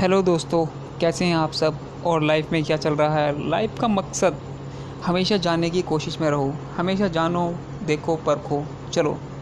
Hello दोस्तों, कैसे हैं आप सब? और लाइफ में क्या चल रहा है? लाइफ का मकसद, हमेशा जानने की कोशिश में रहो। हमेशा जानो, देखो, परखो। चलो